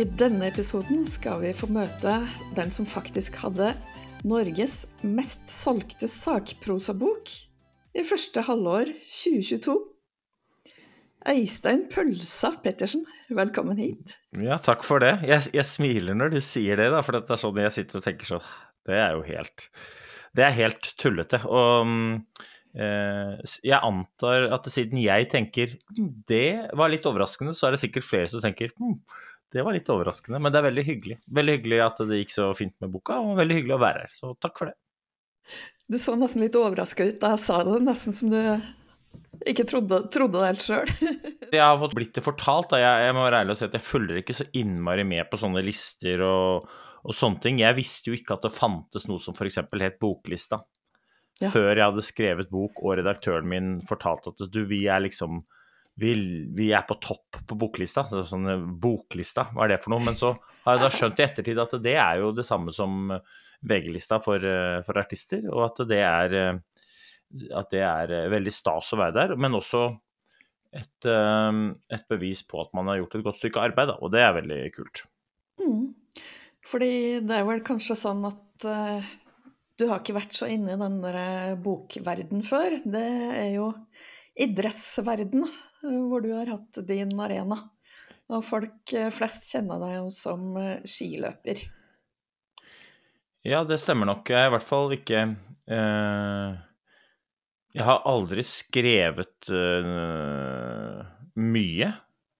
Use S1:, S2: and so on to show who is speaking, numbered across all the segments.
S1: I denne episoden skal vi få møte den som faktisk hadde Norges mest solgte sakprosabok i første halvår 2022. Øystein Pølsa Pettersen, velkommen hit.
S2: Ja, takk for det. Jeg, jeg smiler når du sier det, da, for det er sånn jeg sitter og tenker sånn Det er jo helt Det er helt tullete. Og eh, jeg antar at siden jeg tenker «Hm, det var litt overraskende, så er det sikkert flere som tenker hm, det var litt overraskende, men det er veldig hyggelig. Veldig hyggelig at det gikk så fint med boka, og veldig hyggelig å være her. Så takk for det.
S1: Du så nesten litt overraska ut da jeg sa det, nesten som du ikke trodde, trodde det helt sjøl.
S2: jeg har fått blitt det fortalt. Da. Jeg, jeg må være ærlig og si at jeg følger ikke så innmari med på sånne lister og, og sånne ting. Jeg visste jo ikke at det fantes noe som f.eks. het Boklista. Ja. Før jeg hadde skrevet bok og redaktøren min fortalte at du, vi er liksom vi, vi, er på topp på boklista. Sånn eh, boklista, hva er det for noe? Men så har jeg da skjønt i ettertid at det er jo det samme som VG-lista for, eh, for, artister, og at det er eh, at det er veldig stas å være der, men også et, et bevis på at man har gjort et godt stykke arbeid, og det er veldig kult.
S1: Mm. Fordi det er vel kanskje sånn at uh, du har ikke vært så inne i den der bokverden før. Det er jo idrettsverden hvor du har hatt din arena. Og folk eh, flest kjenner deg jo som eh, skiløper.
S2: Ja, det stemmer nok. Jeg er i hvert fall ikke eh, Jeg har aldri skrevet eh, mye.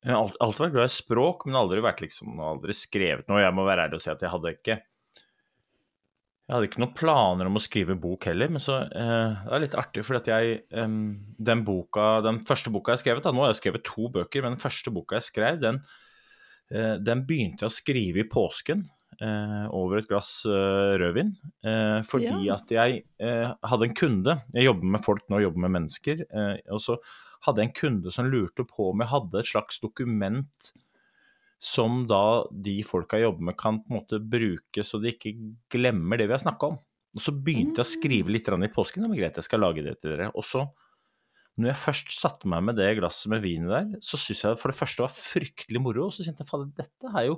S2: Jeg har alltid vært glad i språk, men aldri vært liksom, aldri skrevet noe. Jeg må være ærlig og si at jeg hadde ikke jeg hadde ikke noen planer om å skrive bok heller, men så eh, Det er litt artig, fordi at jeg eh, Den boka, den første boka jeg skrev da, Nå har jeg skrevet to bøker, men den første boka jeg skrev, den, eh, den begynte jeg å skrive i påsken. Eh, over et glass eh, rødvin. Eh, fordi ja. at jeg hadde en kunde Jeg jobber med folk nå, jobber med mennesker. og så hadde jeg en kunde som lurte på om jeg hadde et slags dokument som da de folka jeg jobber med, kan på en måte bruke så de ikke glemmer det vi har snakka om. Og så begynte jeg å skrive litt i påsken. Det greit, jeg skal lage det til dere. Og så, når jeg først satte meg med det glasset med vin der, så syntes jeg for det første var fryktelig moro. Og så kjente jeg fader, dette er jo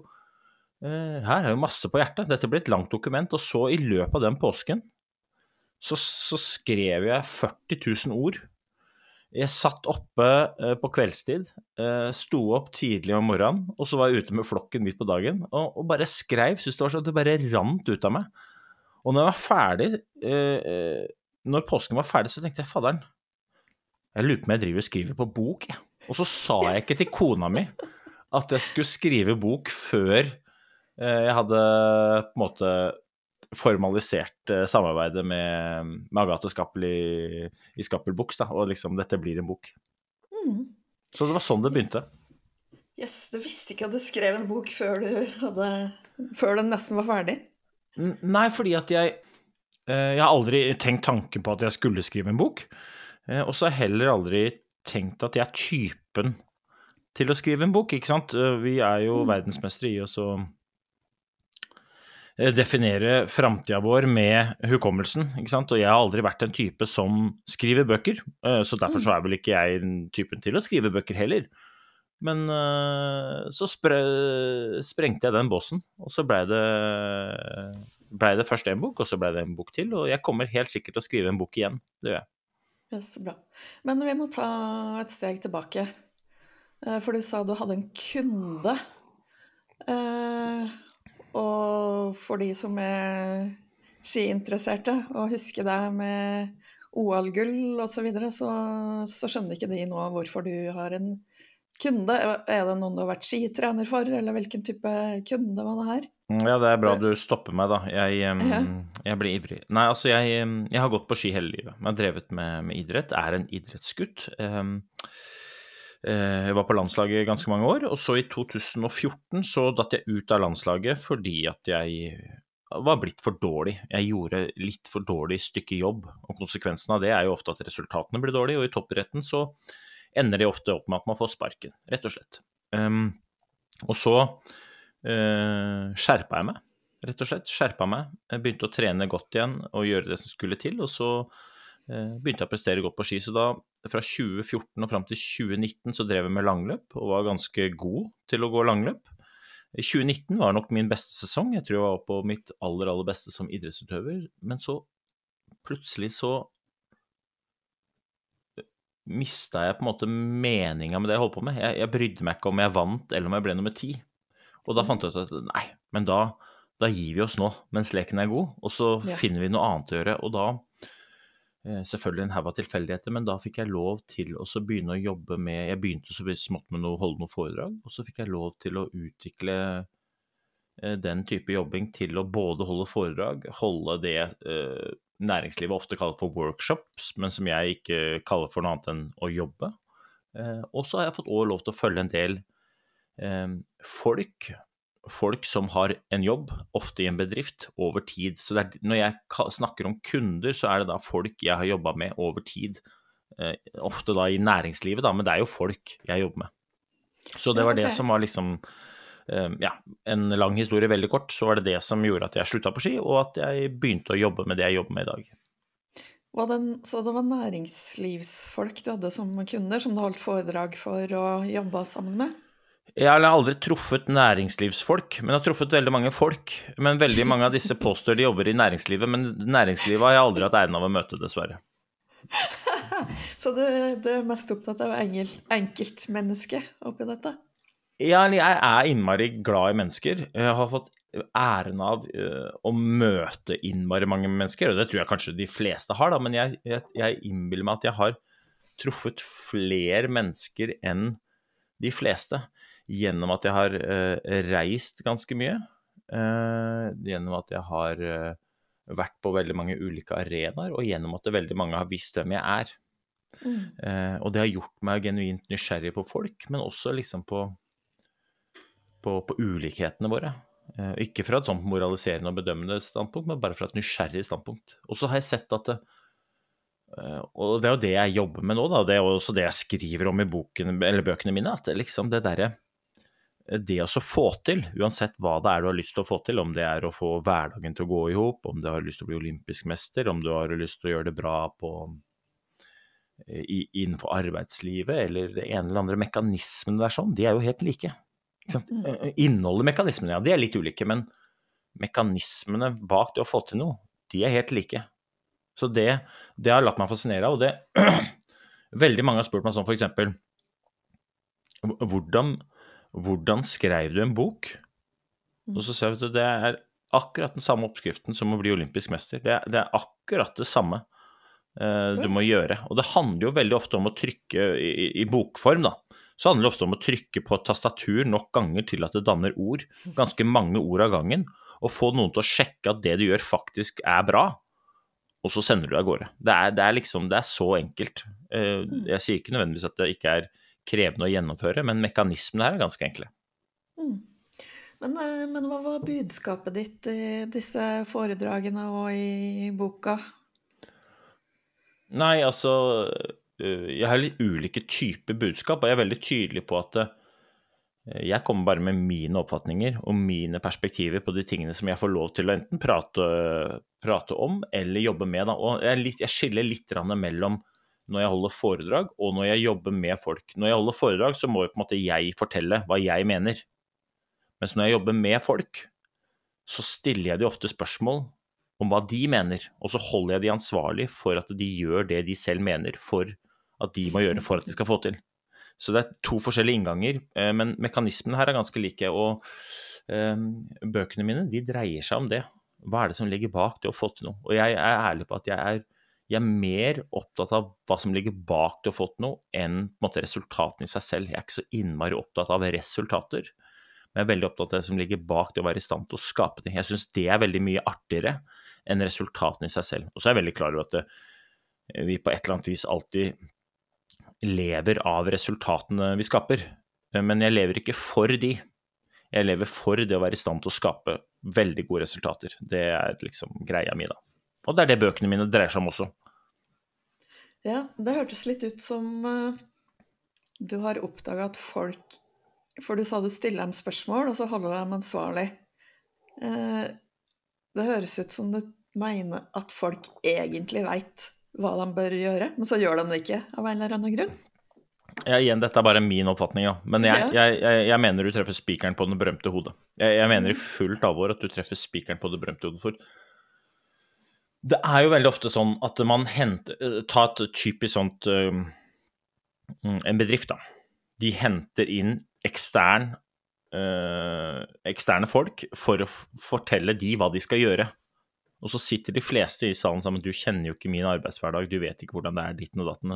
S2: eh, Her er jo masse på hjertet. Dette blir et langt dokument. Og så, i løpet av den påsken, så, så skrev jeg 40 000 ord jeg satt oppe eh, på kveldstid, eh, sto opp tidlig om morgenen, og så var jeg ute med flokken midt på dagen og, og bare skreiv. Syntes det var sånn at det bare rant ut av meg. Og når jeg var ferdig, eh, når påsken var ferdig, så tenkte jeg fadderen, jeg lurer på om jeg driver og skriver på bok, jeg. Og så sa jeg ikke til kona mi at jeg skulle skrive bok før jeg hadde på en måte formalisert uh, samarbeidet med, med Agathe Skappel i, i Skappel Books, da, og liksom dette blir en bok. Mm. Så det var sånn det begynte.
S1: Jøss, yes, du visste ikke at du skrev en bok før, du hadde, før den nesten var ferdig?
S2: Nei, fordi at jeg uh, Jeg har aldri tenkt tanken på at jeg skulle skrive en bok. Uh, og så har jeg heller aldri tenkt at jeg er typen til å skrive en bok, ikke sant. vi er jo mm. verdensmestere i oss å Eh, definere framtida vår med hukommelsen. ikke sant? Og jeg har aldri vært en type som skriver bøker, eh, så derfor så er vel ikke jeg typen til å skrive bøker heller. Men eh, så spre, sprengte jeg den båsen, og så blei det, ble det først en bok, og så blei det en bok til. Og jeg kommer helt sikkert til å skrive en bok igjen. Det gjør jeg.
S1: Ja, så bra. Men vi må ta et steg tilbake. For du sa du hadde en kunde. Og for de som er skiinteresserte og husker deg med OL-gull osv., så, videre, så så skjønner ikke de nå hvorfor du har en kunde. Er det noen du har vært skitrener for, eller hvilken type kunde var det her?
S2: Ja, det er bra du stopper meg, da. Jeg, jeg blir ivrig. Nei, altså, jeg, jeg, har gått på ski hele livet. Jeg har drevet med, med idrett, er en idrettsgutt. Eh, jeg var på landslaget ganske mange år, og så i 2014 så datt jeg ut av landslaget fordi at jeg var blitt for dårlig. Jeg gjorde litt for dårlig stykke jobb, og konsekvensen av det er jo ofte at resultatene blir dårlige, og i toppidretten så ender det ofte opp med at man får sparken, rett og slett. Um, og så uh, skjerpa jeg meg, rett og slett. Skjerpa meg. Jeg begynte å trene godt igjen og gjøre det som skulle til, og så begynte jeg å prestere godt på ski. Så da, fra 2014 og fram til 2019, så drev jeg med langløp og var ganske god til å gå langløp. 2019 var nok min beste sesong. Jeg tror jeg var på mitt aller, aller beste som idrettsutøver. Men så plutselig så eh, mista jeg på en måte meninga med det jeg holdt på med. Jeg, jeg, brydde meg ikke om jeg vant eller om jeg ble nummer ti. Og da fant jeg ut at nei, men da, da gir vi oss nå mens leken er god, og så ja. finner vi noe annet å gjøre. Og da Eh, selvfølgelig en haug av tilfeldigheter, men da fikk jeg lov til å begynne å jobbe med Jeg begynte så smått med å holde noen foredrag, og så fikk jeg lov til å utvikle eh, den type jobbing til å både holde foredrag, holde det eh, næringslivet ofte kaller for workshops, men som jeg ikke kaller for noe annet enn å jobbe. Eh, og så har jeg fått også lov til å følge en del eh, folk folk som har en jobb, ofte i en bedrift, over tid. Så er, når jeg snakker om kunder, så er det da folk jeg har jobba med over tid. Eh, ofte da i næringslivet, da, men det er jo folk jeg jobber med. Så det var det som var liksom eh, Ja, en lang historie veldig kort, så var det det som gjorde at jeg slutta på ski, og at jeg begynte å jobbe med det jeg jobber med i dag.
S1: Den, så det var næringslivsfolk du hadde som kunder, som du holdt foredrag for og jobba sammen med?
S2: Jeg har aldri truffet næringslivsfolk, men jeg har truffet veldig mange folk. Men veldig mange av disse påstår de jobber i næringslivet, men næringslivet har jeg aldri hatt æren av å møte, dessverre.
S1: Så du, du, er mest opptatt av enkeltmennesket oppi dette?
S2: Ja, jeg er innmari glad i mennesker. Jeg har fått æren av uh, å møte innmari mange mennesker, og det tror jeg kanskje de fleste har, da, men jeg, jeg, jeg innbiller meg at jeg har truffet flere mennesker enn de fleste gjennom at jeg har uh, reist ganske mye. Uh, gjennom at jeg har uh, vært på veldig mange ulike arenaer, og gjennom at veldig mange har visst hvem jeg er. Mm. og det har gjort meg genuint nysgjerrig på folk, men også liksom på, på, på ulikhetene våre. ikke fra et sånt moraliserende og bedømmende standpunkt, men bare fra et nysgjerrig standpunkt. Og så har jeg sett at det, og det er jo det jeg jobber med nå, da. Det er også det jeg skriver om i boken, bøkene mine. At det liksom det derre det å få til, uansett hva det er du har lyst til å få til, om det er å få hverdagen til å gå i hop, om du har lyst til å bli olympisk mester, om du har lyst til å gjøre det bra på, i, innenfor arbeidslivet, eller det ene eller andre mekanismene der sånn, de er jo helt like. Mm. Eh, innholdet i mekanismene, ja, de er litt ulike, men mekanismene bak det å få til noe, de er helt like. Så det, det har latt meg fascinere av, og det Veldig mange har spurt meg sånn for eksempel hvordan hvordan skrev du en bok? Mm. Og så ser vi at det er akkurat den samme oppskriften som å bli olympisk mester. Det er, det er akkurat det samme uh, du må gjøre. Og det handler jo veldig ofte om å trykke i, i, bokform, da. Så handler det ofte om å trykke på tastatur nok ganger til at det danner ord. Ganske mange ord av gangen. Og få noen til å sjekke at det du gjør, faktisk er bra. Og så sender du av gårde. Det er, det er liksom Det er så enkelt. Uh, jeg sier ikke nødvendigvis at det ikke er krevende å gjennomføre, men mekanismene her er ganske enkle. Mm.
S1: Men, eh, men, hva var budskapet ditt i disse foredragene og i boka?
S2: Nei, altså Jeg har litt ulike typer budskap, og jeg er veldig tydelig på at jeg kommer bare med mine oppfatninger og mine perspektiver på de tingene som jeg får lov til å enten prate, prate om eller jobbe med. Og jeg, litt, jeg skiller litt mellom når jeg holder foredrag, og når jeg jobber med folk. Når jeg holder foredrag, så må jeg på en måte jeg fortelle hva jeg mener. Mens når jeg jobber med folk, så stiller jeg de ofte spørsmål om hva de mener, og så holder jeg de ansvarlig for at de gjør det de selv mener for at de må gjøre for at de skal få til. Så det er to forskjellige innganger, eh, men mekanismene her er ganske like. Og eh, bøkene mine de dreier seg om det. Hva er det som ligger bak det å få til noe? Og jeg er ærlig på at jeg er jeg er mer opptatt av hva som ligger bak det å få til noe, enn måte, resultatene i seg selv. Jeg er ikke så innmari opptatt av resultater, men jeg er veldig opptatt av det som ligger bak det å være i stand til å skape ting. Jeg syns det er veldig mye artigere enn resultatene i seg selv. Og så er jeg veldig klar over at det, eh, vi på et eller annet vis alltid lever av resultatene vi skaper. Eh, men jeg lever ikke for de. Jeg lever for det å være i stand til å skape veldig gode resultater. Det er liksom greia mi, da. Og det er det bøkene mine dreier seg om også.
S1: Ja, det hørtes litt ut som uh, du har oppdaga at folk For du sa du stiller dem spørsmål, og så holder du dem ansvarlig. Uh, det høres ut som du mener at folk egentlig veit hva de bør gjøre, men så gjør de det ikke av en eller annen grunn.
S2: Ja, igjen, dette er bare min oppfatning, ja. Men jeg, ja. jeg, jeg, jeg mener du treffer spikeren på den berømte hodet. Jeg, mener i mm. fullt alvor at du treffer spikeren på det berømte hodet. For det er jo veldig ofte sånn at man henter eh, Ta et typisk sånt uh, En bedrift, da. De henter inn ekstern, uh, eksterne folk for å fortelle de hva de skal gjøre. Og så sitter de fleste i salen sammen, du kjenner jo ikke min arbeidshverdag, du vet ikke hvordan det er ditten og datten.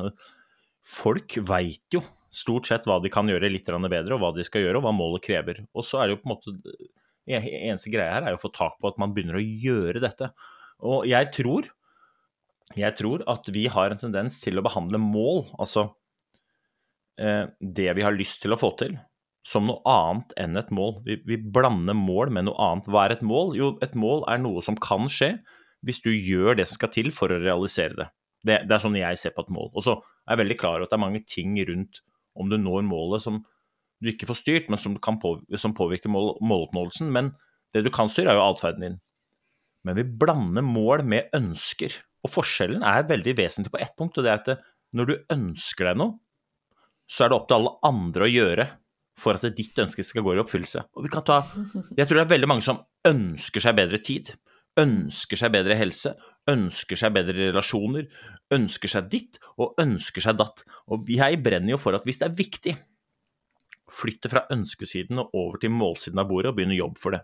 S2: Folk veit jo stort sett hva de kan gjøre litt bedre, og hva de skal gjøre, og hva målet krever. Og så er det jo på en måte Eneste greia her er jo å få tak på at man begynner å gjøre dette. Og jeg tror, jeg tror at vi har en tendens til å behandle mål, altså eh, det vi har lyst til å få til, som noe annet enn et mål. Vi, vi, blander mål med noe annet. Hva er et mål? Jo, et mål er noe som kan skje hvis du gjør det som skal til for å realisere det. Det, det er sånn jeg ser på et mål. Og så er jeg veldig klar over at det er mange ting rundt om du når målet som du ikke får styrt, men som, på, som påvirker mål, måloppnåelsen. Men det du kan styre, er jo atferden din. Men vi blander mål med ønsker. Og forskjellen er veldig vesentlig på ett punkt, og det er at når du ønsker deg noe, så er det opp til alle andre å gjøre for at ditt ønske skal gå i oppfyllelse. Og vi kan ta, Jeg tror det er veldig mange som ønsker seg bedre tid, ønsker seg bedre helse, ønsker seg bedre relasjoner, ønsker seg ditt og ønsker seg datt. Og jeg brenner jo for at hvis det er viktig, flytte fra ønskesiden og over til målsiden av bordet og begynne å jobbe for det.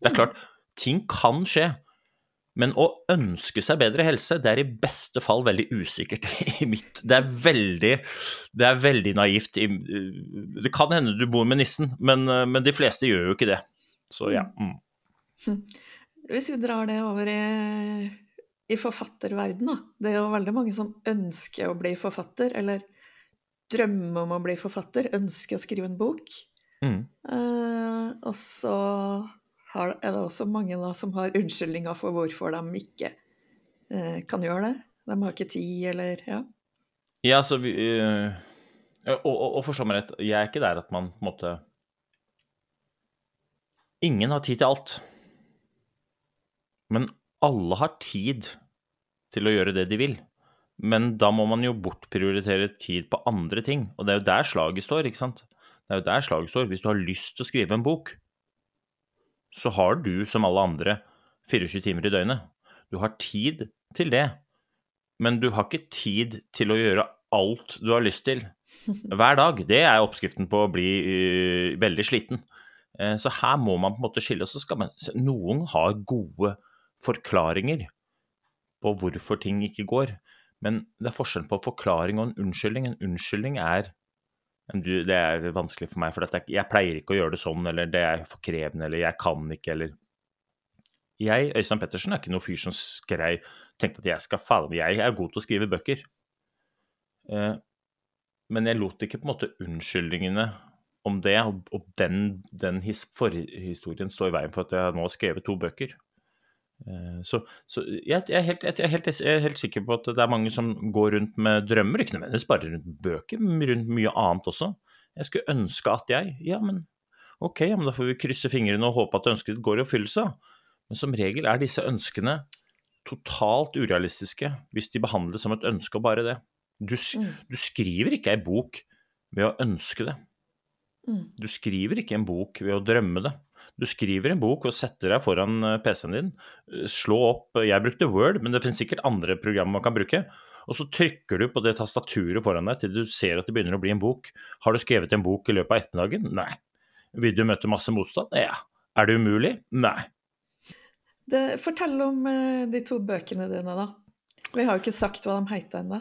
S2: Det er klart, ting kan skje. Men å ønske seg bedre helse, det er i beste fall veldig usikkert i mitt Det er veldig, det er veldig naivt. Det kan hende du bor med nissen, men, men de fleste gjør jo ikke det. Så ja. Mm.
S1: Hm. Hvis vi drar det over i, i forfatterverden, da. Det er jo veldig mange som ønsker å bli forfatter, eller drømmer om å bli forfatter, ønsker å skrive en bok. Mm. Uh, og så er det også mange da, som har unnskyldninger for hvorfor de ikke eh, kan gjøre det. De har ikke tid, eller Ja,
S2: ja altså vi, øh, Og, og, og forstå meg rett, jeg er ikke der at man på en måte Ingen har tid til alt. Men alle har tid til å gjøre det de vil. Men da må man jo bortprioritere tid på andre ting. Og det er jo der slaget står, ikke sant? Det er jo der slaget står. Hvis du har lyst til å skrive en bok, så har du, som alle andre, 24 timer i døgnet. Du har tid til det, men du har ikke tid til å gjøre alt du har lyst til hver dag. Det er oppskriften på å bli uh, veldig sliten. Uh, så her må man på en måte skille. Så skal man, noen har gode forklaringer på hvorfor ting ikke går, men det er forskjell på forklaring og en unnskyldning. En unnskyldning er det er vanskelig for meg, for jeg pleier ikke å gjøre det sånn, eller det er for krevende, eller jeg kan ikke, eller Jeg, Øystein Pettersen, er ikke noen fyr som skrev tenkte at jeg skal falle Jeg er god til å skrive bøker. Eh, men jeg lot ikke på en måte unnskyldningene om det, og den, den forhistorien stå i veien for at jeg nå har skrevet to bøker. Eh, så, så jeg, jeg, er helt, jeg, er helt, jeg, er helt, sikker på at det er mange som går rundt med drømmer, ikke nødvendigvis bare rundt bøker, men rundt mye annet også. Jeg skulle ønske at jeg Ja, men ok, ja, men da får vi krysse fingrene og håpe at ønsket går i oppfyllelse. Men som regel er disse ønskene totalt urealistiske hvis de behandles som et ønske og bare det. Du, mm. du skriver ikke ei bok ved å ønske det. Mm. Du skriver ikke en bok ved å drømme det. Du skriver en bok og setter deg foran eh, PC-en din, eh, slå opp Jeg brukte Word, men det finnes sikkert andre programmer man kan bruke. Og så trykker du på det tastaturet foran deg til du ser at det begynner å bli en bok. Har du skrevet en bok i løpet av ettermiddagen? Nei. Vil du møte masse motstand? Ja. Er det umulig? Nei.
S1: Det, fortell om de to bøkene dine, da. Vi har jo ikke sagt hva de heter ennå.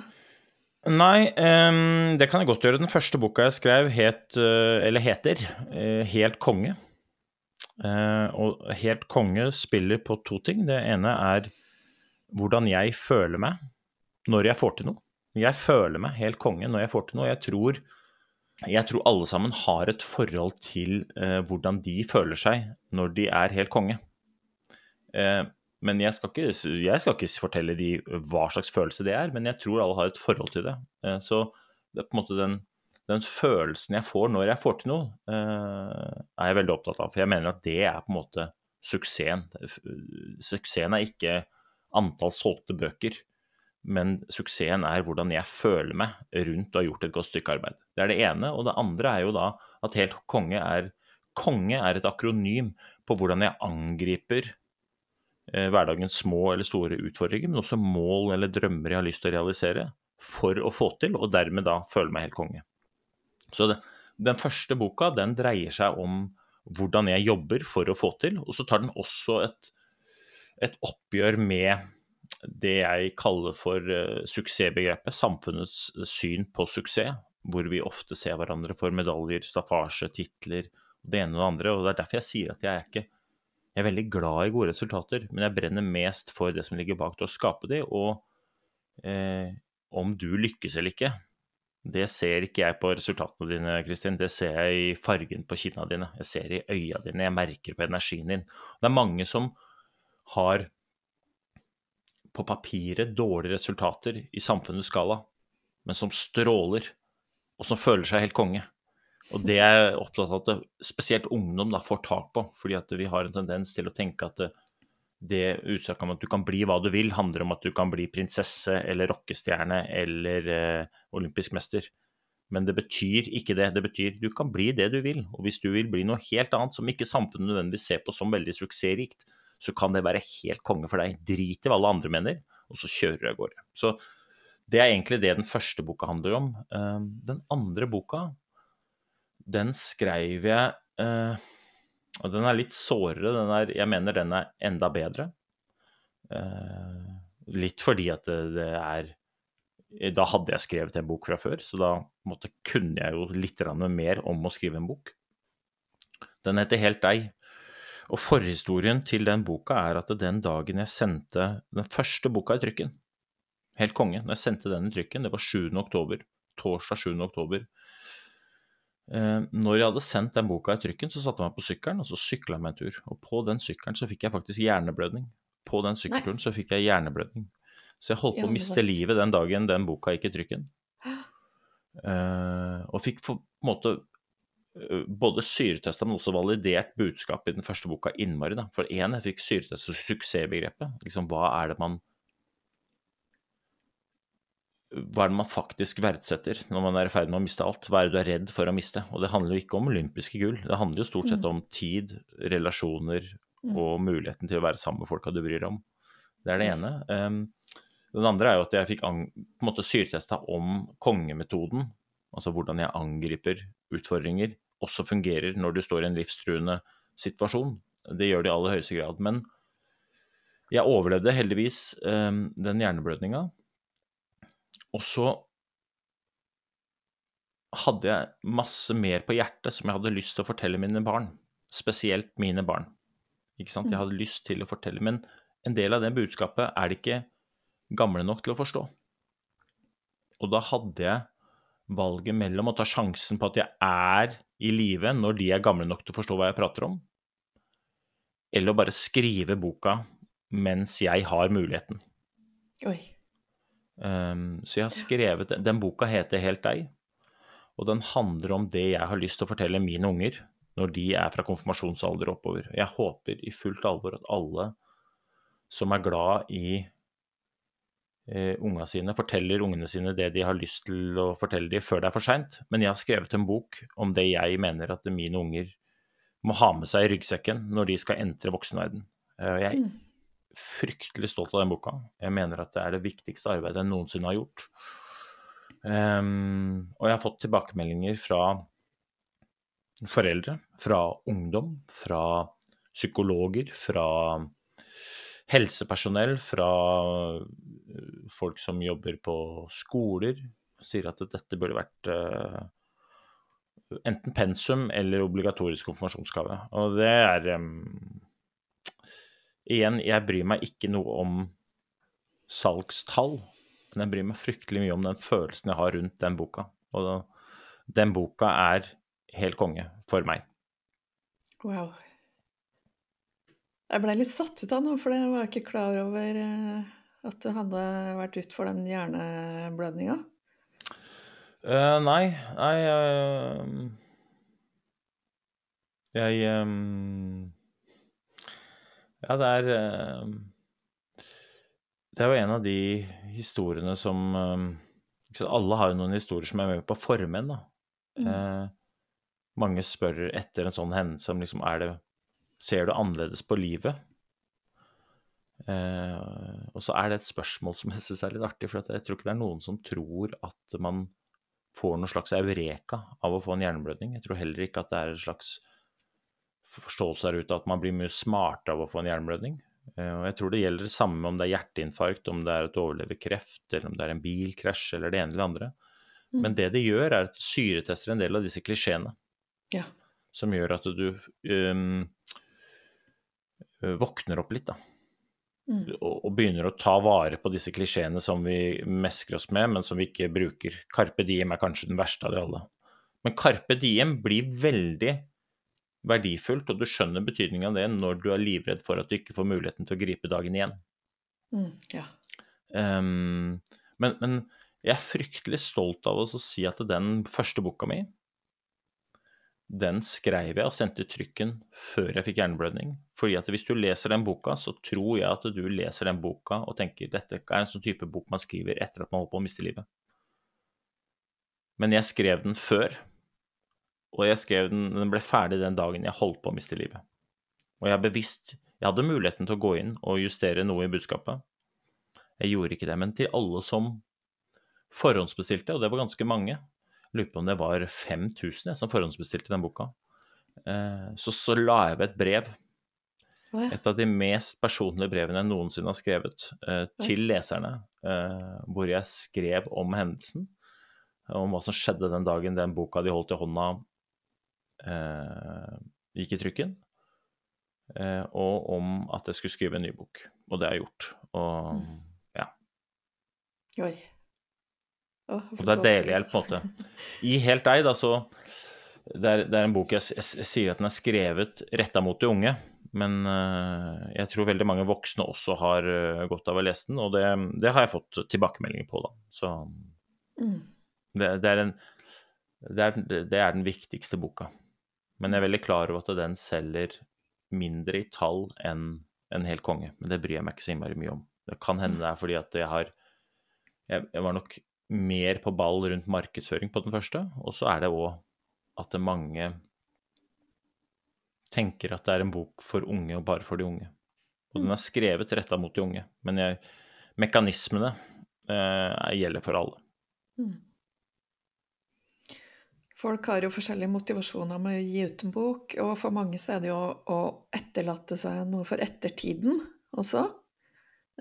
S2: Nei, um, det kan jeg godt gjøre. Den første boka jeg skrev, het, eller heter, Helt konge. Eh, og helt konge spiller på to ting. Det ene er hvordan jeg føler meg når jeg får til noe. jeg føler meg helt konge når jeg får til noe. Jeg tror, jeg tror alle sammen har et forhold til eh, hvordan de føler seg når de er helt konge. Eh, men jeg skal, ikke, jeg skal, ikke, fortelle de hva slags følelse det er, men jeg tror alle har et forhold til det. Eh, så det er på en måte den, den, følelsen jeg får når jeg får til noe, eh, er jeg veldig opptatt av. For jeg mener at det er på en måte suksessen. Suksessen er ikke antall solgte bøker, men suksessen er hvordan jeg føler meg rundt å ha gjort et godt stykke arbeid. Det er det ene. Og det andre er jo da at helt konge er Konge er et akronym på hvordan jeg angriper eh, hverdagens små eller store utfordringer, men også mål eller drømmer jeg har lyst til å realisere for å få til, og dermed da føle meg helt konge. Så det, den første boka den dreier seg om hvordan jeg jobber for å få til, og så tar den også et, et oppgjør med det jeg kaller for uh, suksessbegrepet, samfunnets syn på suksess, hvor vi ofte ser hverandre for medaljer, staffasje, titler, det ene og det andre. og Det er derfor jeg sier at jeg er ikke jeg er veldig glad i gode resultater, men jeg brenner mest for det som ligger bak til å skape de. Og eh, om du lykkes eller ikke, det ser ikke jeg på resultatene dine, Kristin. Det ser jeg i fargen på kinna dine. Jeg ser i øya dine. Jeg merker på energien din. Det er mange som har på papiret dårlige resultater i samfunnets skala, men som stråler, og som føler seg helt konge. Og det er jeg opptatt av at spesielt ungdom da får tak på, fordi at vi har en tendens til å tenke at det, utsagnet om at du kan bli hva du vil, handler om at du kan bli prinsesse eller rockestjerne eller eh, olympisk mester. Men det betyr ikke det. Det betyr du kan bli det du vil. Og hvis du vil bli noe helt annet som ikke samfunnet nødvendigvis ser på som veldig suksessrikt, så kan det være helt konge for deg. Drit i hva alle andre mener, og så kjører du av gårde. Så det er egentlig det den første boka handler om. Ehm, den andre boka, den skrev jeg eh, Og den er litt sårere. Den er, jeg mener den er enda bedre. Uh, litt fordi at det, det er da hadde jeg skrevet en bok fra før, så da måtte, kunne jeg jo litt mer om å skrive en bok. Den heter Helt deg, og forhistorien til den boka er at den dagen jeg sendte den første boka i trykken, helt konge, når jeg sendte den i trykken, det var 7. oktober, torsdag 7. oktober. Eh, når jeg hadde sendt den boka i trykken, så satte jeg meg på sykkelen, og så sykla jeg meg en tur. Og på den sykkelen så fikk jeg faktisk hjerneblødning. På den sykkelturen så fikk jeg hjerneblødning. Så jeg holdt på å miste livet den dagen den boka gikk i trykken. Uh, og fikk på en måte Eh, både syretesta, men også validert budskapet i den første boka innmari. Da. For én, jeg fikk syretesta suksessbegrepet. Liksom, hva er det man hva er det man faktisk verdsetter når man er i ferd med å miste alt? Hva er det du er redd for å miste? Og det handler jo ikke om olympiske gull, det handler jo stort sett mm. om tid, relasjoner mm. og muligheten til å være sammen med folka du bryr deg om. Det er det ene. Um, den andre er jo at jeg fikk på en måte syretesta om kongemetoden, altså hvordan jeg angriper utfordringer også fungerer når du står i en livstruende situasjon. Det gjør det i aller høyeste grad. Men jeg overlevde heldigvis um, den hjerneblødninga. Og så hadde jeg masse mer på hjertet som jeg hadde lyst til å fortelle mine barn. Spesielt mine barn. Ikke sant? Jeg mm. hadde lyst til å fortelle. Men en del av det budskapet er de ikke gamle nok til å forstå. Og da hadde jeg valget mellom å ta sjansen på at jeg er i live når de er gamle nok til å forstå hva jeg prater om, eller å bare skrive boka mens jeg har muligheten.
S1: Oi.
S2: Um, så jeg har skrevet Den boka heter Helt deg, og den handler om det jeg har lyst til å fortelle mine unger når de er fra konfirmasjonsalder oppover. Jeg håper i fullt alvor at alle som er glad i eh, unga sine, forteller ungene sine det de har lyst til å fortelle dem før det er for seint. Men jeg har skrevet en bok om det jeg mener at mine unger må ha med seg i ryggsekken når de skal entre voksenverden. Eh, jeg er mm. Fryktelig stolt av den boka. Jeg mener at det er det viktigste arbeidet jeg noensinne har gjort. Um, og jeg har fått tilbakemeldinger fra foreldre, fra ungdom, fra psykologer, fra helsepersonell, fra eh, folk som jobber på skoler, sier at dette burde vært uh, enten pensum eller obligatorisk konfirmasjonsgave. Og det er um, Igjen, jeg bryr meg ikke noe om salgstall. men jeg bryr meg fryktelig mye om den følelsen jeg har rundt den boka. Og da, den boka er helt konge for meg.
S1: Wow. Jeg ble litt satt ut av nå, for jeg var ikke klar over eh, at du hadde vært ut for den hjerneblødninga.
S2: Uh, nei, nei uh, Jeg eh, Ja, det er eh, Det er jo en av de historiene som eh, Alle har jo noen historier som er med på å forme en, da.
S1: Mm.
S2: Eh, mange spør etter en sånn hendelse om liksom er det Ser du annerledes på livet? Eh, og så er det et spørsmål som jeg syns er litt artig, for jeg tror ikke det er noen som tror at man får noe slags eureka av å få en hjerneblødning. Jeg tror heller ikke at det er en slags forståelse der ute at man blir mye smartere av å få en hjerneblødning. Eh, og jeg tror det gjelder det samme om det er hjerteinfarkt, om det er at du overlever kreft, eller om det er en bilkrasj, eller det ene eller andre.
S1: Mm.
S2: Men det det gjør, er at det syretester en del av disse klisjeene
S1: Ja.
S2: som gjør at du um, våkner opp litt, da.
S1: Mm.
S2: Og, og begynner å ta vare på disse klisjeene som vi mesker oss med, men som vi ikke bruker. Carpe diem er kanskje den verste av de alle. Men carpe diem blir veldig verdifullt, og du skjønner betydningen av det når du er livredd for at du ikke får muligheten til å gripe dagen igjen.
S1: Mm. Ja.
S2: Um, men, men jeg er fryktelig stolt av å si at den første boka mi, den skrev jeg og sendte i trykken før jeg fikk hjerneblødning. Fordi at hvis du leser den boka, så tror jeg at du leser den boka og tenker dette er en sånn type bok man skriver etter at man holder på å miste livet. Men jeg skrev den før, og jeg skrev den, den ble ferdig den dagen jeg holdt på å miste livet. Og jeg er bevisst Jeg hadde muligheten til å gå inn og justere noe i budskapet. Jeg gjorde ikke det. Men til alle som forhåndsbestilte, og det var ganske mange, lurer på om det var 5000 jeg, som forhåndsbestilte den boka, eh, så, så la jeg ved et brev. Et av de mest personlige brevene jeg noensinne har skrevet eh, til leserne, eh, hvor jeg skrev om hendelsen, om hva som skjedde den dagen den boka de holdt i hånda, eh, gikk i trykken, eh, og om at jeg skulle skrive en ny bok. Og det har jeg gjort. Og
S1: Mm.
S2: ja.
S1: Oi. Oh,
S2: Og da deler jeg på en måte I Helt deg, da, så det er, det er en bok jeg, jeg, jeg, sier at den er skrevet retta mot de unge. Men uh, jeg tror veldig mange voksne også har uh, godt av å lese den, og det, det har jeg fått tilbakemeldinger på, da. Så
S1: Mm.
S2: det, det, er en, det, er, det er den viktigste boka. Men jeg er veldig klar over at den selger mindre i tall enn en hel konge. Men det bryr jeg meg ikke så innmari mye om. Det kan hende det er fordi at jeg har Jeg, jeg var nok mer på ball rundt markedsføring på den første, og så er det òg at det mange tenker at det er en bok for unge og bare for de unge. Og den er skrevet retta mot de unge, men jeg, mekanismene eh, gjelder for alle.
S1: Mm. Folk har jo forskjellige motivasjoner med å gi ut en bok, og for mange så er det jo å etterlate seg noe for ettertiden også.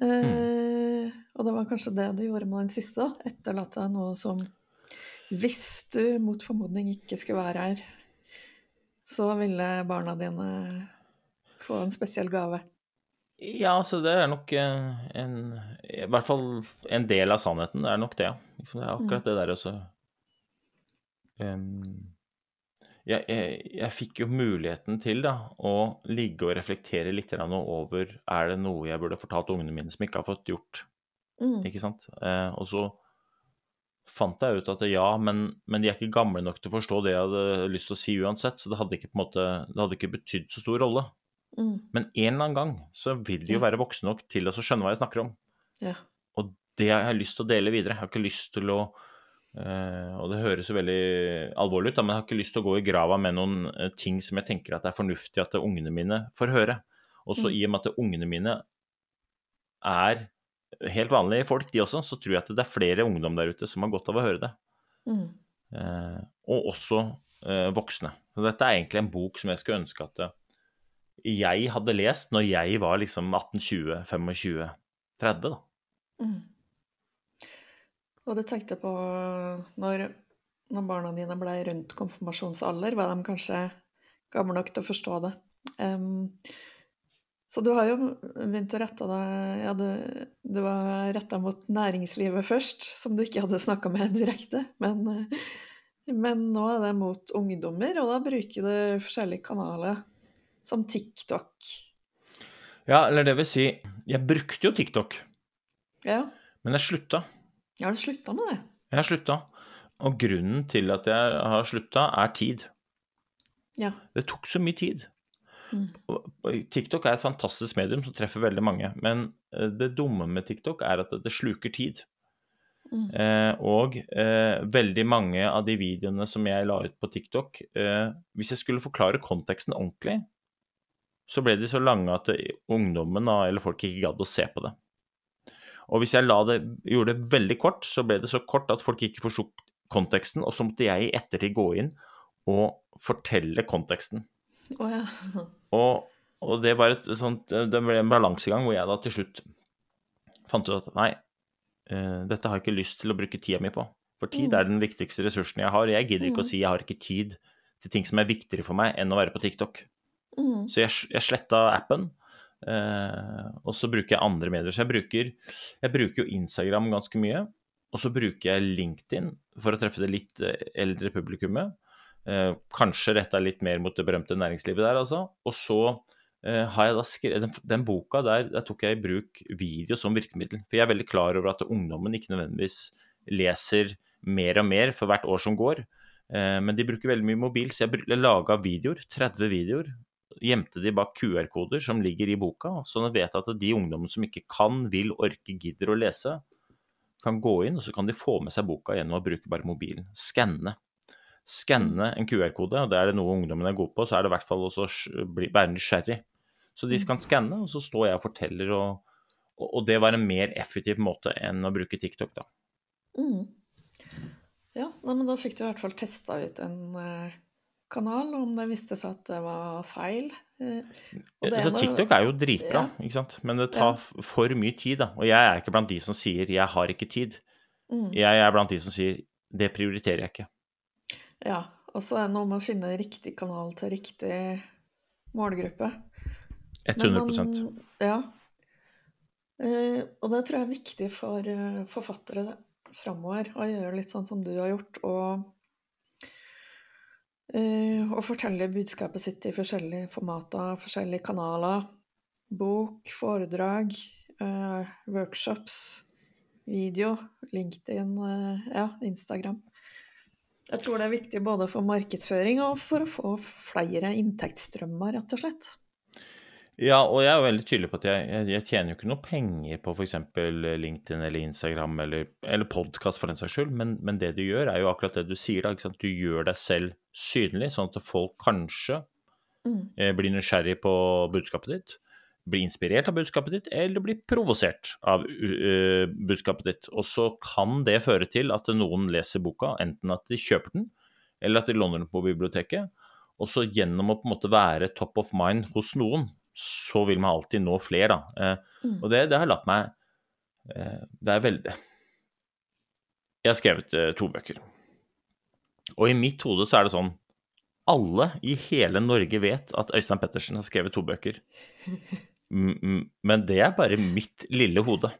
S1: Eh, og det var kanskje det du gjorde med den siste. Etterlate deg noe som Hvis du mot formodning ikke skulle være her, så ville barna dine få en spesiell gave.
S2: Ja, altså det er nok eh, en I hvert fall en del av sannheten. Det er nok det. Liksom, det er akkurat det der også jeg, jeg, jeg fikk jo muligheten til da, å ligge og reflektere litt over er det noe jeg burde fortalt ungene mine som ikke har fått gjort.
S1: Mm.
S2: Ikke sant? Eh, og så fant jeg ut at ja, men, men de er ikke gamle nok til å forstå det jeg hadde lyst til å si uansett, så det hadde ikke på en måte, det hadde ikke betydd så stor rolle.
S1: Mm.
S2: Men en eller annen gang så vil de jo være voksne nok til å skjønne hva jeg snakker om.
S1: Ja.
S2: Og det har jeg lyst til å dele videre. Jeg har ikke lyst til å eh, Og det høres jo veldig alvorlig ut, da, men jeg har ikke lyst til å gå i grava med noen uh, ting som jeg tenker at det er fornuftig at ungene mine får høre. Og så
S1: Mm.
S2: i og med at ungene mine er helt vanlige folk, de også, så tror jeg at det er flere ungdom der ute som har godt av å høre det.
S1: Mm.
S2: Uh, og også eh, voksne. Så dette er egentlig en bok som jeg skulle ønske at eh, jeg hadde lest når jeg var liksom 18-20-25-30, da.
S1: Mm. Og du tenkte på når, når barna dine ble rundt konfirmasjonsalder, var de kanskje gamle nok til å forstå det. Um, Så du har jo begynt å rette deg Ja, du, du var retta mot næringslivet først, som du ikke hadde snakka med direkte. Men, eh, men nå er det mot ungdommer, og da bruker du forskjellige kanaler, som TikTok.
S2: Ja, eller det vil si, jeg brukte jo TikTok,
S1: Ja,
S2: men jeg slutta.
S1: Ja har du slutta med det?
S2: Jeg har slutta. Og grunnen til at jeg har slutta, er tid.
S1: Ja.
S2: Det tok så mye tid.
S1: Mm.
S2: TikTok er et fantastisk medium som treffer veldig mange. Men eh, det dumme med TikTok er at det, det sluker tid.
S1: Mm.
S2: Eh, og eh, veldig mange av de videoene som jeg la ut på TikTok eh, Hvis jeg skulle forklare konteksten ordentlig, så ble de så lange at ungdommen eller folk ikke gadd å se på det. Og hvis jeg la det, gjorde det veldig kort, så ble det så kort at folk ikke forsto konteksten, og så måtte jeg i ettertid gå inn og fortelle konteksten.
S1: Oh, ja.
S2: Og, og det var et sånt Det ble en balansegang hvor jeg da til slutt fant ut at nei, eh, dette har jeg ikke lyst til å bruke tida mi på. For tid
S1: Mm.
S2: er den viktigste ressursen jeg har. Jeg gidder ikke
S1: Mm.
S2: å si jeg har ikke tid til ting som er viktigere for meg enn å være på TikTok.
S1: Mm.
S2: Så jeg, jeg sletta appen, eh, og så bruker jeg andre medier. Så jeg bruker, jeg bruker jo Instagram ganske mye. Og så bruker jeg LinkedIn for å treffe det litt eh, eldre publikummet. Eh, kanskje retta litt mer mot det berømte næringslivet der, altså. Og så eh, har jeg da skrevet den, den boka der, der tok jeg i bruk video som virkemiddel. For jeg er veldig klar over at ungdommen ikke nødvendigvis leser mer og mer for hvert år som går. Men de bruker veldig mye mobil, så jeg laga videoer, 30 videoer. Gjemte de bak QR-koder som ligger i boka, så de vet at de ungdommene som ikke kan, vil, orker, gidder å lese, kan gå inn, og så kan de få med seg boka gjennom å bruke bare mobilen. Skanne. Skanne en QR-kode, og det er det noe ungdommene er gode på, så er det i hvert fall også sj- være nysgjerrig. Så de kan skanne, og så står jeg og forteller, og, og, det var en mer effektiv måte enn å bruke TikTok, da.
S1: Mm. Ja, nei, men da fikk du i hvert fall testa ut en eh, kanal, om det viste seg at det var feil. Eh,
S2: Så TikTok er jo dritbra,
S1: Ja.
S2: ikke sant? men det tar
S1: Ja.
S2: for mye tid. da. Og jeg er ikke blant de som sier 'jeg har ikke tid'.
S1: Mm.
S2: Jeg er blant de som sier 'det prioriterer jeg ikke'.
S1: Ja, og så er det noe med å finne riktig kanal til riktig målgruppe. Men
S2: 100
S1: man- Ja. Eh, og det tror jeg er viktig for eh, forfattere framover, å gjøre litt sånn som du har gjort, og eh, å fortelle budskapet sitt i forskjellige formater, forskjellige kanaler. Bok, foredrag, eh, workshops, video, LinkedIn, eh, ja, Instagram. Jeg tror det er viktig både for markedsføring og for å få flere inntektsstrømmer, rett og slett.
S2: Ja, og jeg er veldig tydelig på at jeg, jeg, jeg tjener jo ikke noe penger på f.eks. LinkedIn eller Instagram eller, eller podkast for den saks skyld, men, men det du gjør, er jo akkurat det du sier. da? Du gjør deg selv synlig, sånn at folk kanskje
S1: Mm.
S2: eh, blir nysgjerrig på budskapet ditt, blir inspirert av budskapet ditt, eller blir provosert av uh, budskapet ditt. Og så kan det føre til at noen leser boka, enten at de kjøper den, eller at de låner den på biblioteket. Og så gjennom å på en måte være top of mind hos noen, så vil man alltid nå flere, da. Eh,
S1: Mm.
S2: og det, det har latt meg eh, Det er veldig Jeg har skrevet eh, to bøker. Og i mitt hode så er det sånn Alle i hele Norge vet at Øystein Pettersen har skrevet to bøker. Men det er bare mitt lille hode.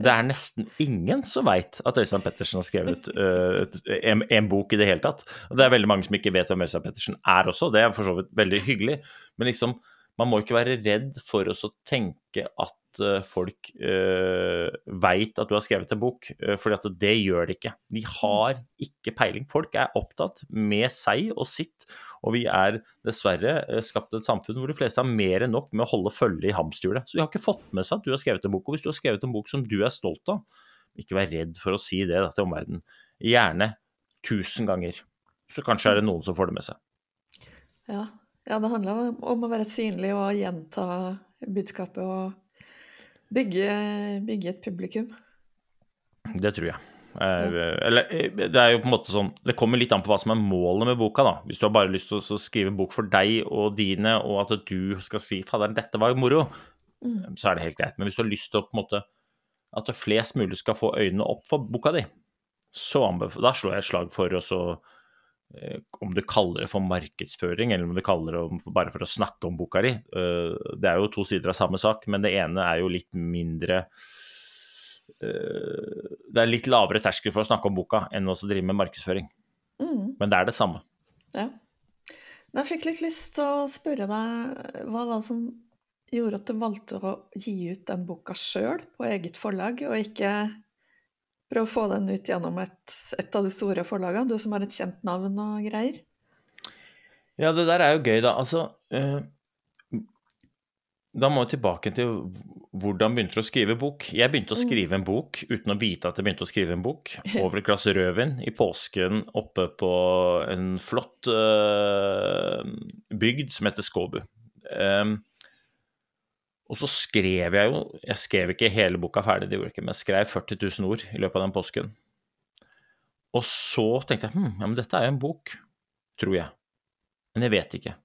S2: Det er nesten ingen som veit at Øystein Pettersen har skrevet uh, en, en bok i det hele tatt. Og det er veldig mange som ikke vet hvem Øystein Pettersen er også, det er for så vidt veldig hyggelig. Men liksom, man må ikke være redd for å tenke at øh, folk uh, veit at du har skrevet en bok, uh, for det gjør de ikke. De har ikke peiling. Folk er opptatt med seg og sitt, og vi er dessverre eh, skapt et samfunn hvor de fleste har mer enn nok med å holde følge i hamsterhjulet. Så de har ikke fått med seg at du har skrevet en bok. Og hvis du har skrevet en bok som du er stolt av, ikke vær redd for å si det da, til omverdenen. Gjerne tusen ganger. Så kanskje er det noen som får det med seg.
S1: Ja. Ja, det handler om å være synlig og gjenta budskapet og bygge, bygge et publikum.
S2: Det tror jeg. Eh, Eller eh, det er jo på en måte sånn Det kommer litt an på hva som er målet med boka, da. Hvis du har bare lyst til å skrive bok for deg og dine, og at du skal si 'fadder'n, dette var jo moro',
S1: Mm.
S2: så er det helt greit. Men hvis du har lyst til å på en måte at flest mulig skal få øynene opp for boka di, så da slår jeg et slag for å så om du kaller det for markedsføring, eller om du kaller det for, bare for å snakke om boka di. Eh, det er jo to sider av samme sak, men det ene er jo litt mindre eh, Det er litt lavere terskel for å snakke om boka enn å drive med markedsføring.
S1: Mm.
S2: Men det er det samme.
S1: Ja. Jeg fikk litt lyst til å spørre deg hva var det som gjorde at du valgte å gi ut den boka sjøl på eget forlag, og ikke prøve å få den ut gjennom et, et av de store forlagene, du som har et kjent navn og greier?
S2: Ja, det der er jo gøy, da. Altså eh, Da må vi tilbake til hvordan begynte du å skrive bok? Jeg begynte å
S1: Mm.
S2: skrive en bok uten å vite at jeg begynte å skrive en bok, over et glass rødvin i påsken oppe på en flott eh, bygd som heter Skåbu. Um, og så skrev jeg jo Jeg skrev ikke hele boka ferdig, det gjorde jeg ikke, men jeg skrev 40 000 ord i løpet av den påsken. Og så tenkte jeg hm, ja, men dette er jo en bok, tror jeg. Men jeg vet ikke.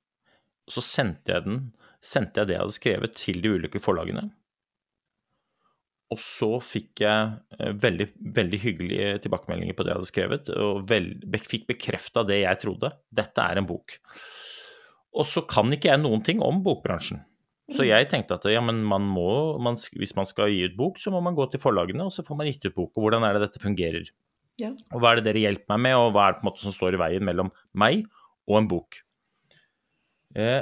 S2: Og Så sendte jeg den, sendte jeg det jeg hadde skrevet, til de ulike forlagene. Og så fikk jeg eh, veldig, veldig hyggelige tilbakemeldinger på det jeg hadde skrevet, og vel, fikk bekrefta det jeg trodde. Dette er en bok. Og så kan ikke jeg noen ting om bokbransjen. Så jeg tenkte at ja, men man må, man, hvis man skal gi ut bok, så må man gå til forlagene, og så får man gitt ut bok. Og hvordan er det dette fungerer?
S1: Ja.
S2: Og hva er det dere hjelper meg med, og hva er det på en måte som står i veien mellom meg og en bok? Eh,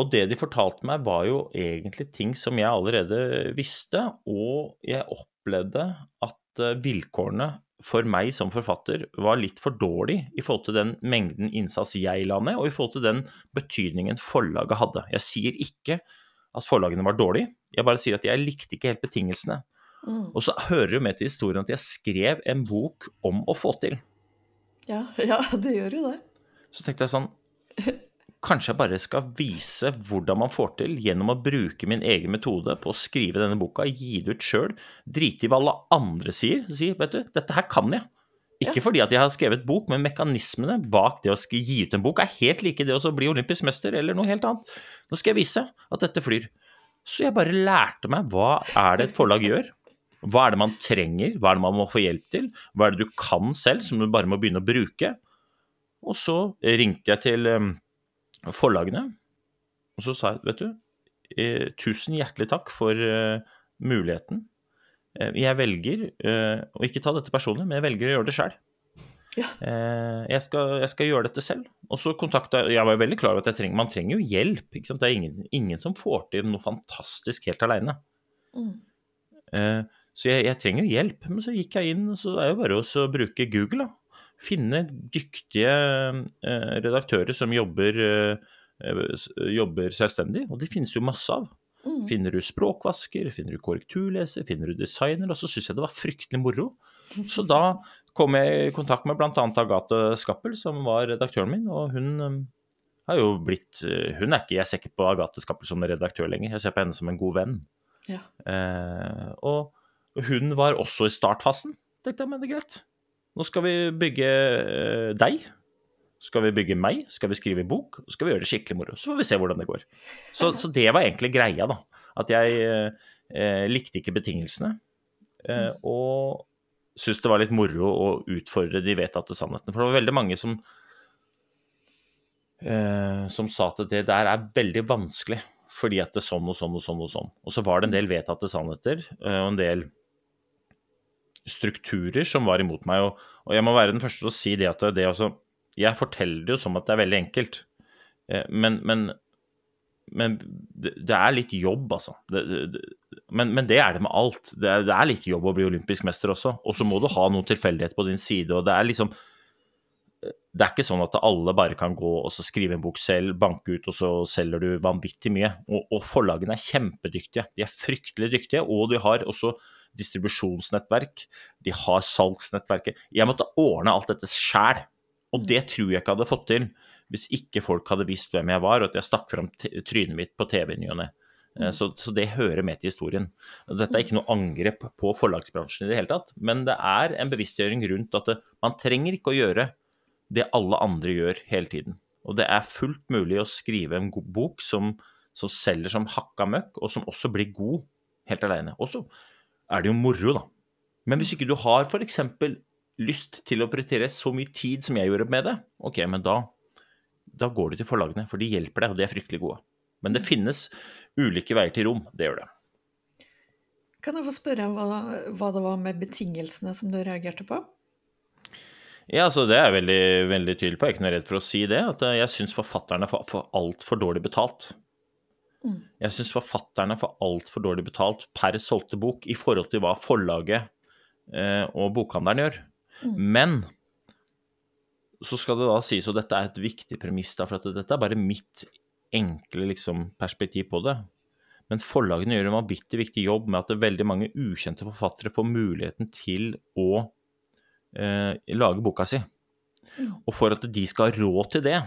S2: og det de fortalte meg, var jo egentlig ting som jeg allerede visste, og jeg opplevde at eh, vilkårene for meg som forfatter var litt for dårlig i forhold til den mengden innsats jeg la ned, og i forhold til den betydningen forlaget hadde. Jeg sier ikke at forlagene var dårlige, jeg bare sier at jeg likte ikke helt betingelsene.
S1: Mm.
S2: Og så hører det med til historien at jeg skrev en bok om å få til.
S1: Ja, ja, det gjør jo det.
S2: Så tenkte jeg sånn Kanskje jeg bare skal vise hvordan man får til gjennom å bruke min egen metode på å skrive denne boka, gi det ut sjøl, drite i hva alle andre sier. Si, vet du, dette her kan jeg. Ikke
S1: Ja.
S2: fordi at jeg har skrevet bok, men mekanismene bak det å gi ut en bok er helt like det å bli olympisk mester eller noe helt annet. Nå skal jeg vise at dette flyr. Så jeg bare lærte meg hva er det et forlag gjør. Hva er det man trenger, hva er det man må få hjelp til, hva er det du kan selv som du bare må begynne å bruke. Og så ringte jeg til eh, forlagene, og så sa jeg, vet du, eh, tusen hjertelig takk for eh, muligheten. Eh, jeg velger eh, å ikke ta dette personlig, men jeg velger å gjøre det sjøl.
S1: Ja.
S2: Eh, jeg, jeg skal gjøre dette selv. Og så kontakta Jeg var jo veldig klar over at jeg trenger, man trenger jo hjelp. Det er ingen, ingen som får til noe fantastisk helt aleine.
S1: Mm.
S2: Eh, så jeg, jeg trenger jo hjelp. Men så gikk jeg inn, og så er det jo bare å bruke Google, da. Finne dyktige eh, redaktører som jobber, eh, eh, jobber selvstendig, og det finnes jo masse av.
S1: Mm.
S2: Finner du språkvasker, finner du korrekturleser, finner du designer, og så syns jeg det var fryktelig moro. Så da kom jeg i kontakt med bl.a. Agathe Skappel, som var redaktøren min, og hun eh, har jo blitt eh, Hun er ikke Jeg ser ikke på Agathe Skappel som redaktør lenger, jeg ser på henne som en god venn.
S1: Ja.
S2: Eh, og hun var også i startfasen. Tenkte jeg, men det er greit. Nå skal vi bygge eh, deg. Skal vi bygge meg? Skal vi skrive bok? Skal vi gjøre det skikkelig moro? Så får vi se hvordan det går. Så, så det var egentlig greia, da. At jeg eh, likte ikke betingelsene. Eh, og syntes det var litt moro å utfordre de vedtatte sannhetene. For det var veldig mange som eh, som sa at det der er veldig vanskelig, fordi at det er sånn og sånn og sånn og sånn. Og så var det en del vedtatte sannheter, eh, og en del strukturer som var imot meg. Og, og jeg må være den første til å si det at det også Jeg forteller det jo som at det er veldig enkelt, eh, men, men, men det, er litt jobb, altså. Det, det, men, men det er det med alt. Det er, det er litt jobb å bli olympisk mester også. Og så må du ha noen tilfeldighet på din side, og det er liksom det er ikke sånn at alle bare kan gå og så skrive en bok selv, banke ut, og så selger du vanvittig mye. Og, og forlagene er kjempedyktige. De er fryktelig dyktige, og de har også distribusjonsnettverk. De har salgsnettverket. Jeg måtte ordne alt dette sjæl, og det tror jeg ikke hadde fått til hvis ikke folk hadde visst hvem jeg var, og at jeg stakk fram trynet mitt på TV i ny og ne. Eh, Så, så det hører med til historien. Dette er ikke noe angrep på forlagsbransjen i det hele tatt, men det er en bevisstgjøring rundt at det, man trenger ikke å gjøre det alle andre gjør hele tiden. Og det er fullt mulig å skrive en god bok som, som selger som hakka møkk, og som også blir god helt alene. Og så er det jo moro, da. Men hvis ikke du har f.eks. lyst til å prioritere så mye tid som jeg gjorde med det, ok, men da, da går du til forlagene, for de hjelper deg, og de er fryktelig gode. Men det finnes ulike veier til rom, det gjør det.
S1: Kan jeg få spørre hva, hva det var med betingelsene som du reagerte på?
S2: Ja, altså Det er jeg veldig, veldig tydelig på. Jeg er ikke noe redd for å si det. At jeg syns forfatterne får for altfor dårlig betalt.
S1: Mm.
S2: Jeg syns forfatterne får altfor dårlig betalt per solgte bok i forhold til hva forlaget eh, og bokhandelen gjør.
S1: Mm.
S2: Men så skal det da sies, og dette er et viktig premiss, da, for at dette er bare mitt enkle liksom, perspektiv på det. Men forlagene gjør en vanvittig viktig jobb med at veldig mange ukjente forfattere får muligheten til å eh, lage boka si.
S1: Mm.
S2: Og for at de skal ha råd til det,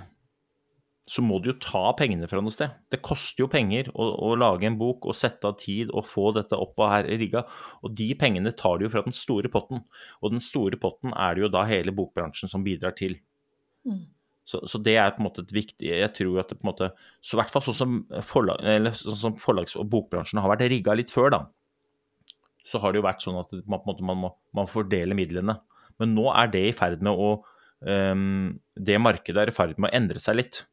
S2: så må du jo ta pengene fra noe sted. Det koster jo penger å, å lage en bok og sette av tid og få dette opp og her rigga. Og de pengene tar du jo fra den store potten. Og den store potten er det jo da hele bokbransjen som bidrar til.
S1: Mm.
S2: Så, så det er på en måte et viktig Jeg tror at det på en måte Så i hvert fall sånn som, forlag, eller sånn som forlags- og bokbransjen har vært rigga litt før, da. Så har det jo vært sånn at man, på en måte, man må man fordele midlene. Men nå er det i ferd med å um, Det markedet er i ferd med å endre seg litt.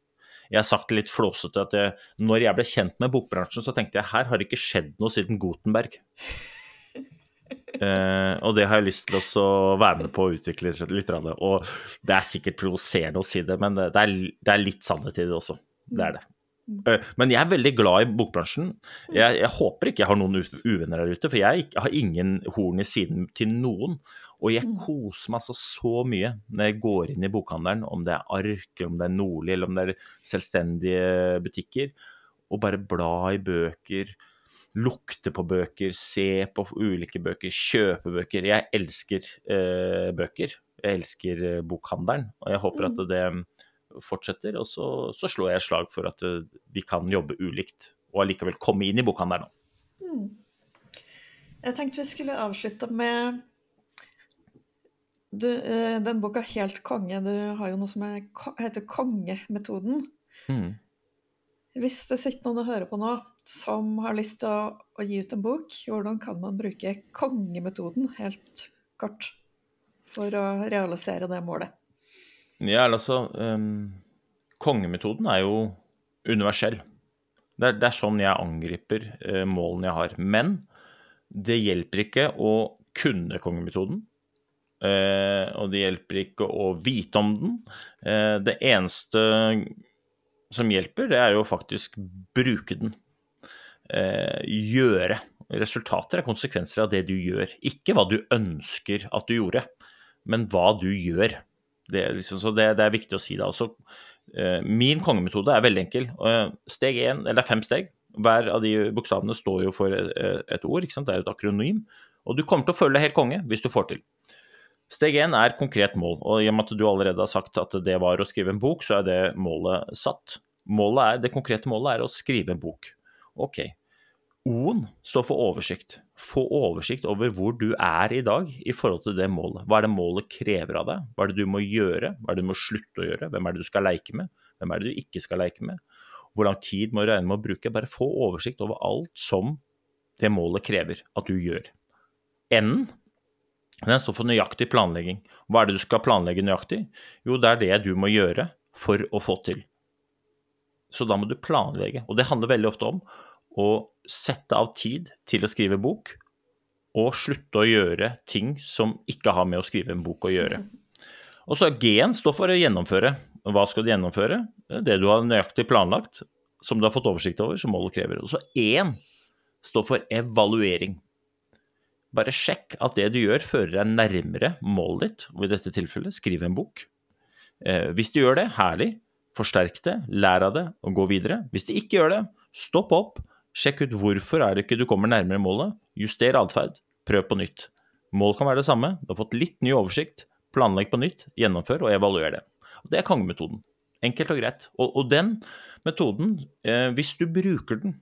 S2: Jeg har sagt litt flåsete at jeg, når jeg ble kjent med bokbransjen, så tenkte jeg her har det ikke skjedd noe siden Gutenberg. Uh, og det har jeg lyst til å være med på å utvikle litt. Og det er sikkert provoserende å si det, men det er, det er litt sannhet i det også. Det er det. Uh, men jeg er veldig glad i bokbransjen. Jeg, jeg håper ikke jeg har noen uvenner der ute, for jeg jeg har ingen horn i siden til noen. Og jeg
S1: Mm.
S2: koser meg altså så mye når jeg går inn i bokhandelen, om det er Ark, om det er Nordli, eller om det er selvstendige butikker, og bare bla i bøker, lukte på bøker, se på ulike bøker, kjøpe bøker. Jeg elsker eh, bøker. Jeg elsker eh, bokhandelen, og jeg håper at det fortsetter. Og så, så slår jeg slag for at eh, vi kan jobbe ulikt, og allikevel komme inn i bokhandelen.
S1: Mm. Jeg tenkte vi skulle avslutte med du, eh, den boka 'Helt konge'. Du har jo noe som er, heter kongemetoden.
S2: Mm.
S1: Hvis det sitter noen og hører på nå som har lyst til å, å gi ut en bok, hvordan kan man bruke kongemetoden, helt kort, for å realisere det målet?
S2: Ja, altså um, Kongemetoden er jo universell. Det er, det er sånn jeg angriper uh, målene jeg har. Men det hjelper ikke å kunne kongemetoden. Eh, og det hjelper ikke å vite om den. Eh, det eneste som hjelper, det er jo faktisk bruke den. Eh, gjøre. Resultater er konsekvenser av det du gjør. Ikke hva du ønsker at du gjorde, men hva du gjør. Det liksom, så det, det er viktig å si det. Også, min kongemetode er veldig enkel. Steg én, eller er fem steg. Hver av de bokstavene står jo for et, ord. Det er jo et akronym. Og du kommer til å føle deg helt konge hvis du får til. Steg én er konkret mål. Og i og med at du allerede har sagt at det var å skrive en bok, så er det målet satt. Målet er, det konkrete målet er å skrive en bok. Ok. O-en står for oversikt. Få oversikt over hvor du er i dag i forhold til det målet. Hva er det målet krever av deg? Hva er det du må gjøre? Hva er det du må slutte å gjøre? Hvem er det du skal leke med? Hvem er det du ikke skal leke med? Hvor lang tid må du regne med å bruke? Bare få oversikt over alt som det målet krever at du gjør. N-en den står for nøyaktig planlegging. Hva er det du skal planlegge nøyaktig? Jo, det er det du må gjøre for å få til. Så da må du planlegge. Og det handler veldig ofte om å sette av tid til å skrive bok, og slutte å gjøre ting som ikke har med å skrive en bok å gjøre. Og så G-en står for å gjennomføre. Hva skal du gjennomføre? Det du har nøyaktig planlagt, som du har fått oversikt over, som målet krever. Og så E-en står for evaluering. Bare sjekk at det du gjør, fører deg nærmere målet ditt, og i dette tilfellet skrive en bok. Eh, hvis du gjør det, herlig. Forsterk det, lær av det og gå videre. Hvis du ikke gjør det, stopp opp. Sjekk ut hvorfor er det ikke du kommer nærmere målet. Juster atferd. Prøv på nytt. Mål kan være det samme. Du har fått litt ny oversikt. Planlegg på nytt, gjennomfør og evaluer det. Det er kongemetoden. Enkelt og greit. Og, og den metoden, eh, hvis du bruker den,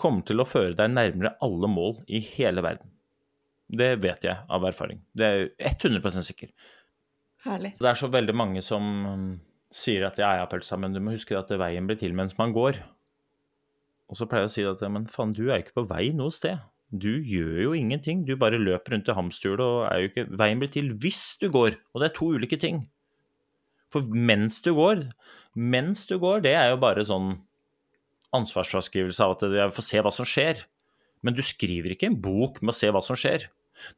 S2: kommer til å føre deg nærmere alle mål i hele verden. Det vet jeg av erfaring. Det er 100% sikker.
S1: Herlig.
S2: Det er så veldig mange som um, sier at ja, ja, pølsa, men du må huske at veien blir til mens man går. Og så pleier jeg å si at men faen, du er jo ikke på vei noe sted. Du gjør jo ingenting. Du bare løper rundt i hamsterhjulet og er jo ikke Veien blir til hvis du går, og det er to ulike ting. For mens du går, mens du går, det er jo bare sånn ansvarsfraskrivelse av at jeg får se hva som skjer. Men du skriver ikke en bok med å se hva som skjer.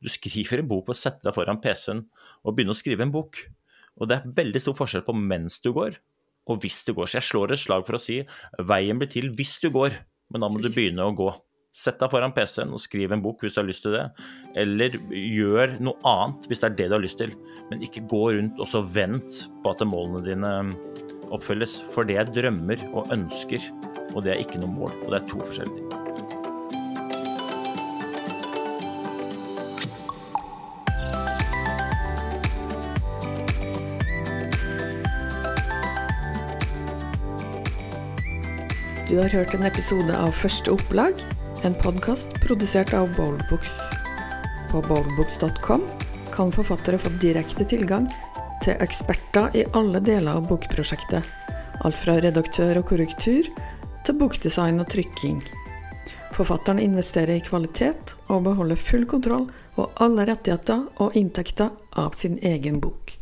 S2: Du skriver en bok med å sette deg foran PC-en og begynne å skrive en bok. Og det er veldig stor forskjell på mens du går, og hvis du går. Så jeg slår et slag for å si veien blir til hvis du går, men da må du begynne å gå. Sett deg foran PC-en og skriv en bok hvis du har lyst til det. Eller gjør noe annet hvis det er det du har lyst til. Men ikke gå rundt og så vent på at målene dine oppfylles. For det er drømmer og ønsker, og det er ikke noe mål. Og det er to forskjellige ting.
S1: Du har hørt en episode av Første opplag, en podkast produsert av Bowlbooks. På bowlbooks.com kan forfattere få direkte tilgang til eksperter i alle deler av bokprosjektet. Alt fra redaktør og korrektur til bokdesign og trykking. Forfatteren investerer i kvalitet og beholder full kontroll og alle rettigheter og inntekter av sin egen bok.